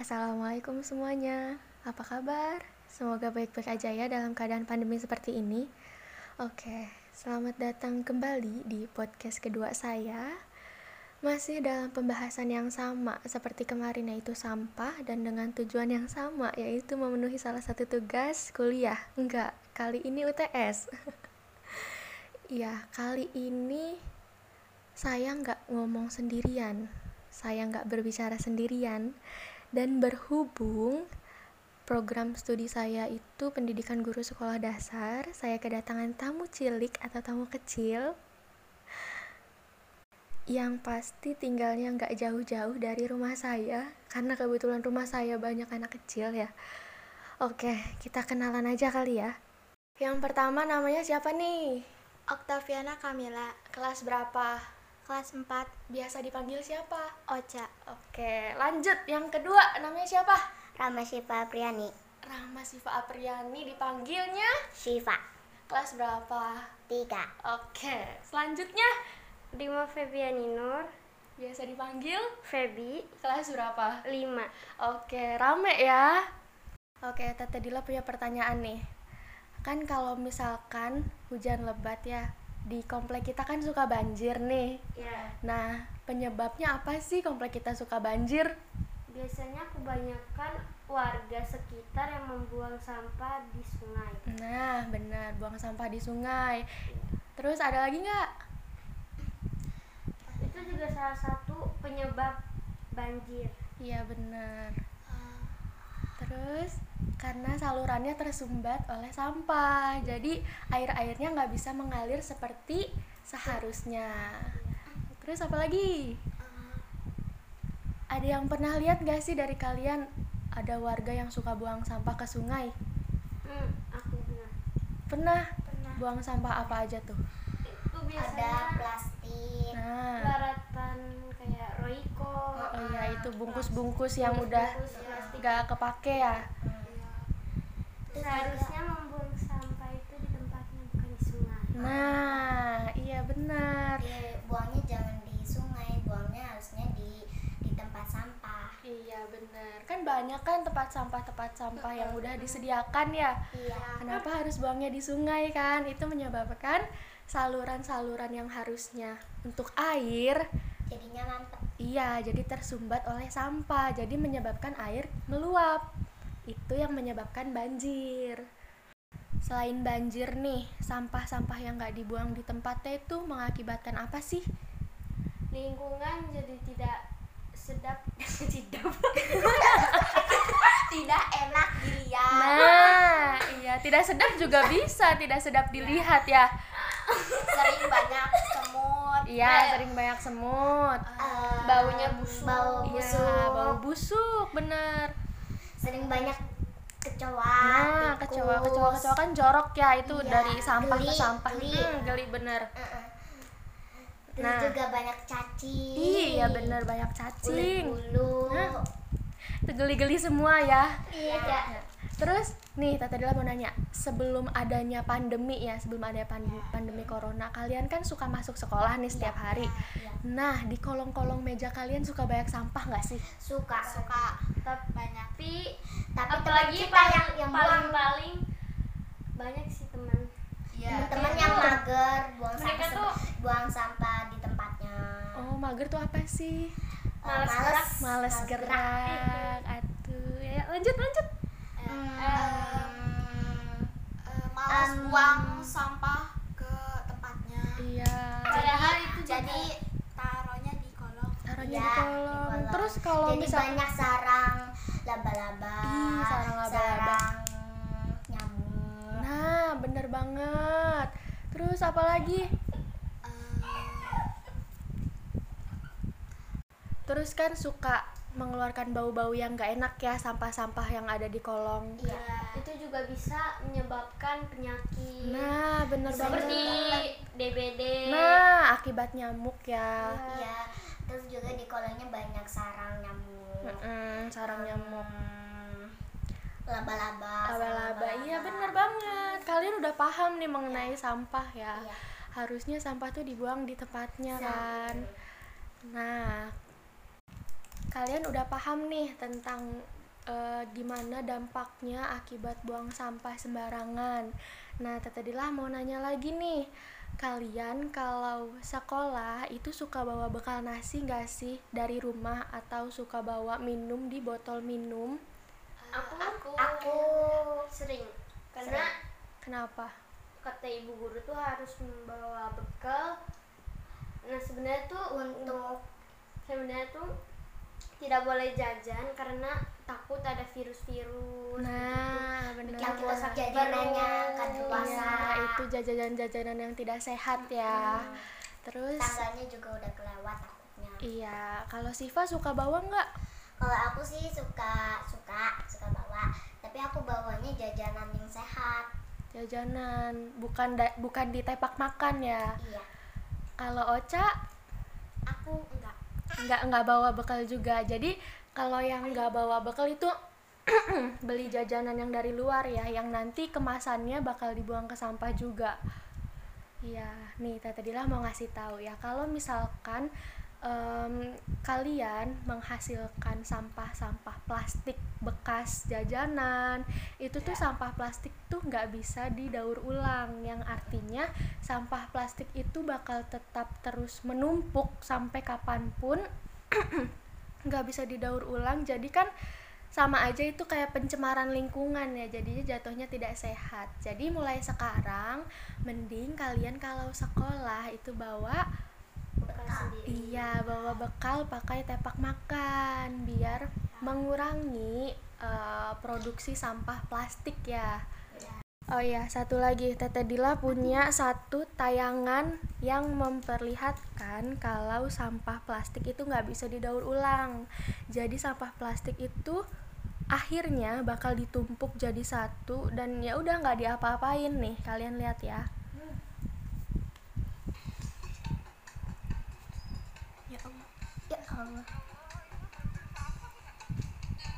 Assalamualaikum semuanya, apa kabar? Semoga baik-baik aja ya dalam keadaan pandemi seperti ini. Oke, selamat datang kembali di podcast kedua saya. Masih dalam pembahasan yang sama seperti kemarin yaitu sampah dan dengan tujuan yang sama yaitu memenuhi salah satu tugas kuliah. Enggak, kali ini UTS. Ya, kali ini saya nggak ngomong sendirian, saya nggak berbicara sendirian, dan berhubung program studi saya itu pendidikan guru sekolah dasar, saya kedatangan tamu cilik atau tamu kecil yang pasti tinggalnya nggak jauh-jauh dari rumah saya karena kebetulan rumah saya banyak anak kecil ya. Oke, kita kenalan aja kali ya. Yang pertama namanya siapa nih? Oktaviana Kamila, Kelas berapa? Kelas 4, Biasa dipanggil siapa? Ocha. Oke, lanjut. Yang kedua namanya siapa? Rama Syifa Priani, Rahma Siva Apriani dipanggilnya Syifa, kelas berapa? 3. Oke, selanjutnya Rima Febiani Nur, biasa dipanggil Febi, kelas berapa? 5. Oke, rame ya. Oke, Tete Dila punya pertanyaan nih. Kan kalau misalkan hujan lebat ya, di komplek kita kan suka banjir nih. Ya, Nah, penyebabnya apa sih komplek kita suka banjir? biasanya kebanyakan warga sekitar yang membuang sampah di sungai. Nah, benar, buang sampah di sungai. Terus ada lagi nggak? Itu juga salah satu penyebab banjir. Iya, benar. Terus karena salurannya tersumbat oleh sampah, jadi air-airnya nggak bisa mengalir seperti seharusnya. Terus apa lagi? Ada yang pernah lihat gak sih dari kalian ada warga yang suka buang sampah ke sungai? Hmm, aku pernah. Pernah? Pernah. Buang sampah apa aja tuh? Itu biasanya ada plastik Nah, baratan kayak Royco. oh iya itu bungkus-bungkus yang udah Bungkus nggak kepake ya. Seharusnya membuang sampah itu di tempatnya bukan di sungai. Nah, iya benar. Di- buangnya jangan di sungai buangnya harusnya di di tempat sampah Iya benar. Kan banyak kan tempat sampah-tempat sampah yang udah disediakan ya. iya Kenapa harus buangnya di sungai kan? Itu menyebabkan saluran-saluran yang harusnya untuk air jadinya mampet iya jadi tersumbat oleh sampah. Jadi menyebabkan air meluap. Itu yang menyebabkan banjir. Selain banjir nih, sampah-sampah yang nggak dibuang di tempatnya itu mengakibatkan apa sih? Lingkungan jadi tidak sedap tidak tidak enak dilihat Nah, iya, tidak sedap juga bisa, tidak sedap dilihat ya. sering banyak semut Iya, sering banyak semut. eh, Baunya busuk. bau Iya, busuk bau busuk, bener. Sering banyak kecoa Nah, tikus. kecoa, kecoa, kecoa kan jorok ya itu Iya, dari sampah ke geli, sampah. geli. Hmm, geli bener. Heeh. terus Nah. juga banyak cacing Iya, bener banyak cacing. bulu Nah. Itu geli-geli semua ya. iya Nah, Terus nih Tata Dila mau nanya, sebelum adanya pandemi ya, sebelum ada pandemi, pandemi corona, kalian kan suka masuk sekolah nih setiap hari. iya. Nah, di kolong-kolong meja kalian suka banyak sampah nggak sih? suka suka tapi tapi tapi teman apalagi kita paling yang yang buang paling paling banyak sih teman teman yang mager buang Mereka sampah tuh- buang sampah di tempatnya Oh, mager tuh apa sih? Eh, Males gerak. Males gerak. Aduh, ya lanjut lanjut. Hmm, malas Em, buang sampah ke tempatnya Iya. Padahal itu jadi taruhnya di kolong Taruhnya ya, di di kolong. kolong. Terus kalau jadi misal banyak sarang laba-laba sarang laba-laba. nyamuk Nah, bener banget. Terus apa lagi? Terus kan suka mengeluarkan bau-bau yang gak enak ya sampah-sampah yang ada di kolong. iya itu juga bisa menyebabkan penyakit Nah, bener seperti banget. DBD Nah, akibat nyamuk ya. iya terus juga di kolongnya banyak sarang nyamuk Mm-mm, sarang nyamuk. Hmm, laba-laba Laba-laba. Iya, bener banget. Kalian udah paham nih mengenai sampah ya. Iya. Harusnya sampah tuh dibuang di tempatnya kan. Nah, kalian udah paham nih tentang eh, gimana dampaknya akibat buang sampah sembarangan. Nah, Tete Dila mau nanya lagi nih. Kalian kalau sekolah itu suka bawa bekal nasi nggak sih dari rumah atau suka bawa minum di botol minum? aku aku Aku sering karena Kenapa? kata ibu guru tuh harus membawa bekal nah sebenarnya tuh untuk sebenarnya tuh tidak boleh jajan karena takut ada virus-virus Nah, benar. yang kita puasa jajanannya kan puasa. Iya, itu jajanan-jajanan yang tidak sehat ya. Terus Tangganya juga udah kelewat takutnya. iya, kalau Siva suka bawa nggak? Kalau aku sih suka suka suka bawa, tapi aku bawanya jajanan yang sehat. Jajanan, bukan da- bukan di tepak makan ya. Iya. Kalau Ocha aku nggak nggak bawa bekal juga. Jadi kalau yang nggak bawa bekal itu beli jajanan yang dari luar ya, yang nanti kemasannya bakal dibuang ke sampah juga. Iya, nih Tete Dila mau ngasih tahu ya, kalau misalkan em, kalian menghasilkan sampah-sampah plastik bekas jajanan, itu tuh sampah plastik tuh nggak bisa didaur ulang, yang artinya sampah plastik itu bakal tetap terus menumpuk sampai kapan pun nggak bisa didaur ulang. Jadi kan sama aja itu kayak pencemaran lingkungan ya. Jadinya jatuhnya tidak sehat. Jadi mulai sekarang mending kalian kalau sekolah itu bawa iya bawa bekal pakai tepak makan biar mengurangi eh, produksi sampah plastik ya. Oh iya satu lagi. Tete Dila punya satu tayangan yang memperlihatkan kalau sampah plastik itu nggak bisa didaur ulang. Jadi sampah plastik itu akhirnya bakal ditumpuk jadi satu dan ya udah nggak diapa-apain nih. Kalian lihat ya Allah ya Allah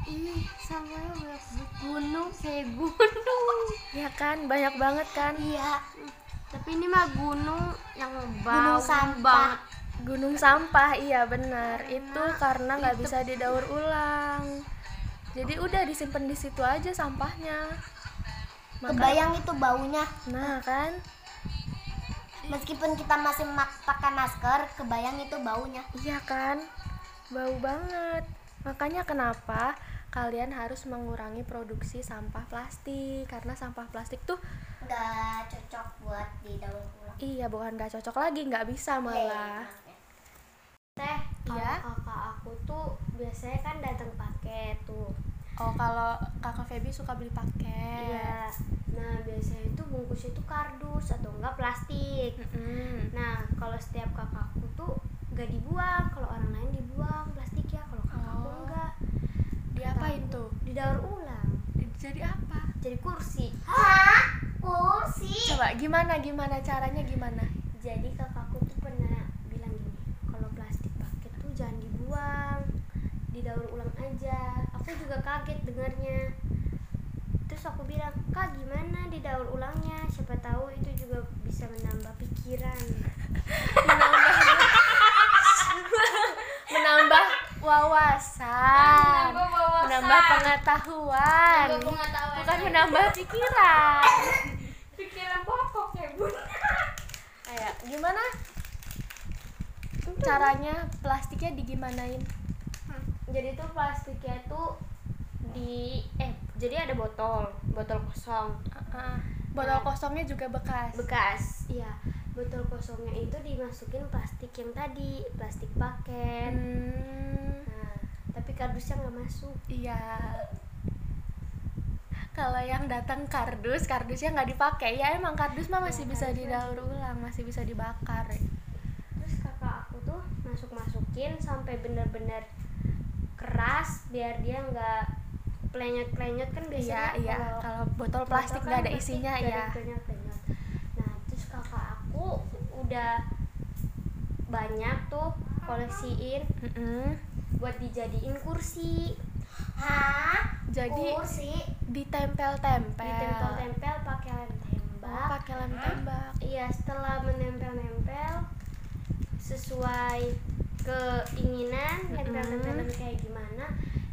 ini sama gunung kayak gunung. Ya kan? Banyak banget kan? Iya. tapi ini mah gunung yang Gunung bau sampah. banget. Gunung sampah iya benar. Itu karena nggak bisa didaur ulang. Jadi udah disimpan di situ aja sampahnya. Maka- Kebayang itu baunya. nah kan? Meskipun kita masih mak- pakai masker, kebayang itu baunya. iya kan bau banget. Makanya kenapa kalian harus mengurangi produksi sampah plastik? Karena sampah plastik tuh Nggak cocok buat didaur ulang. iya bukan nggak cocok lagi nggak bisa malah. Teh kalau Iya? kakak aku tuh biasanya kan datang paket tuh. Oh kalau kakak Feby suka beli paket. Iya. Nah biasanya itu bungkusnya itu kardus atau enggak plastik. Mm-mm. nah kalau setiap kakakku tuh gak dibuang kalau orang lain dibuang plastik ya kalau kakakku Oh. enggak diapain tuh didaur ulang. Jadi apa? Jadi kursi. Hah? Kursi? coba gimana gimana caranya gimana? Jadi kakakku tuh pernah bilang gini kalau plastik paket tuh jangan dibuang didaur ulang aja. Aku juga kaget dengarnya. Terus aku bilang kak gimana didaur ulangnya? Siapa tahu itu juga bisa menambah pikiran. Menambah menambah wawasan Menambah menambah pengetahuan. Bukan menambah pikiran. Pikiran pokok ya bun kayak gimana? Caranya plastiknya digimanain? Jadi tuh plastiknya tuh di eh jadi ada botol botol kosong. Ah, botol kosongnya juga bekas? Bekas iya. Botol kosongnya itu dimasukin plastik yang tadi plastik paket. Hmm, nah kardusnya nggak masuk. Iya. Kalau yang datang kardus kardusnya nggak dipakai. Ya emang kardus mah masih Ya, bisa didaur ulang masih bisa dibakar terus kakak aku tuh masuk masukin sampai bener-bener keras biar dia nggak plenyot plenyot kan iya biasanya iya. kalau botol plastik botol nggak kan ada isinya ya nah terus kakak aku udah banyak tuh koleksiin. Mm-mm. Buat dijadiin kursi Hah? jadi Kursi? ditempel-tempel ditempel-tempel pakai lem Oh, tembak pakai lem tembak iya setelah menempel-nempel sesuai keinginan Mm-mm. tempel-tempelan kayak gimana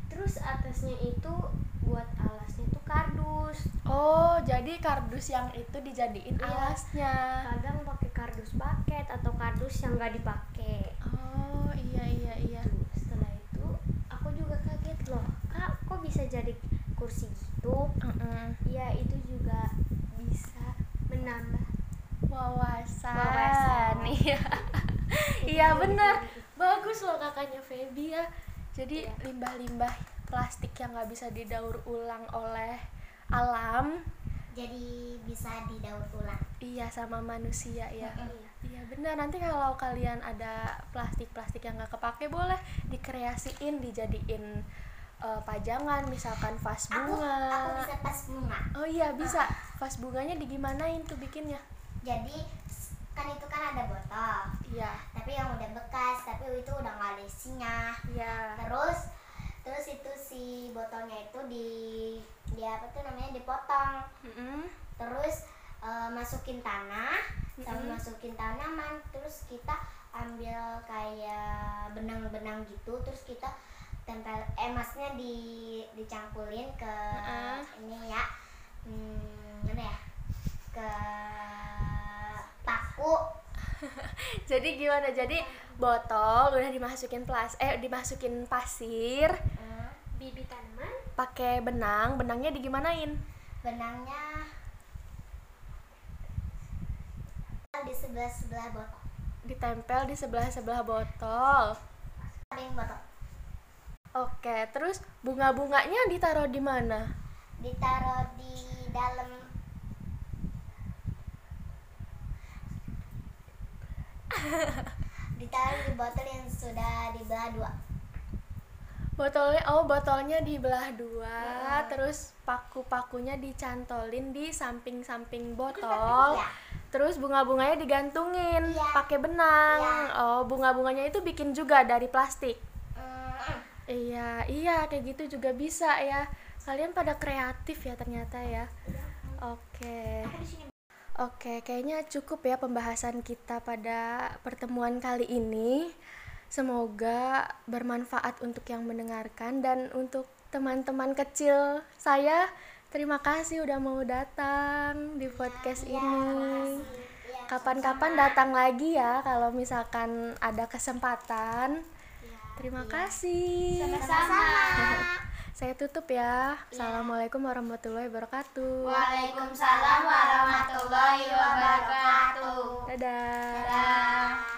terus atasnya itu buat alasnya tuh kardus Oh, jadi kardus yang itu dijadiin Iya. alasnya. kadang pakai kardus paket atau kardus yang nggak dipakai Oh, iya iya iya. Tuh, setelah itu aku juga kaget loh kak kok bisa jadi kursi gitu Mm-mm. ya itu juga bisa menambah Wawasan. Wawasan. Iya. Iya benar. Bagus loh kakaknya Feby ya. Jadi Iya. limbah-limbah plastik yang nggak bisa didaur ulang oleh alam, Jadi bisa didaur ulang. iya sama manusia ya. Iya. Iya benar. Nanti kalau kalian ada plastik-plastik yang nggak kepake boleh dikreasiin, dijadiin eh, pajangan, misalkan vas Aku bunga. aku bisa pas bunga. Oh iya bisa. Vas bunganya digimanain tuh bikinnya? Jadi kan itu kan ada botol. Iya. Tapi yang udah bekas, tapi itu udah nggak ada isinya. Iya. Terus terus itu si botolnya itu di di apa tuh namanya dipotong. Mm-mm. Terus eh, masukin tanah, sama Mm-mm. masukin tanaman. Terus kita ambil kayak benang-benang gitu. Terus kita tempel eh maksudnya di dicampurin ke Heeh. ini ya. Hmm, mana ya? Ke paku. Jadi gimana? Jadi botol udah dimasukin plas eh dimasukin pasir, Hmm, bibit tanaman pakai benang, benangnya digimanain? benangnya di sebelah sebelah botol. Ditempel di sebelah-sebelah botol. Samping botol. Oke, terus bunga-bunganya ditaruh di mana? Ditaruh di dalam ditaruh di botol yang sudah dibelah dua. Botolnya oh botolnya dibelah dua, Heeh. terus paku-pakunya dicantolin di samping-samping botol. Ya. Terus bunga-bunganya digantungin Iya. pakai benang. Iya. Oh, bunga-bunganya itu bikin juga dari plastik. Iya, iya kayak gitu juga bisa ya. Kalian pada kreatif ya ternyata ya. Oke. Oke, kayaknya cukup ya pembahasan kita pada pertemuan kali ini. Semoga bermanfaat untuk yang mendengarkan dan untuk teman-teman kecil saya. Terima kasih udah mau datang di podcast Iya, ini. Iya, Kapan-kapan datang lagi ya kalau misalkan ada kesempatan. Terima kasih. Sama-sama. Saya tutup ya. Assalamualaikum warahmatullahi wabarakatuh. Waalaikumsalam warahmatullahi wabarakatuh. Dadah. Dadah.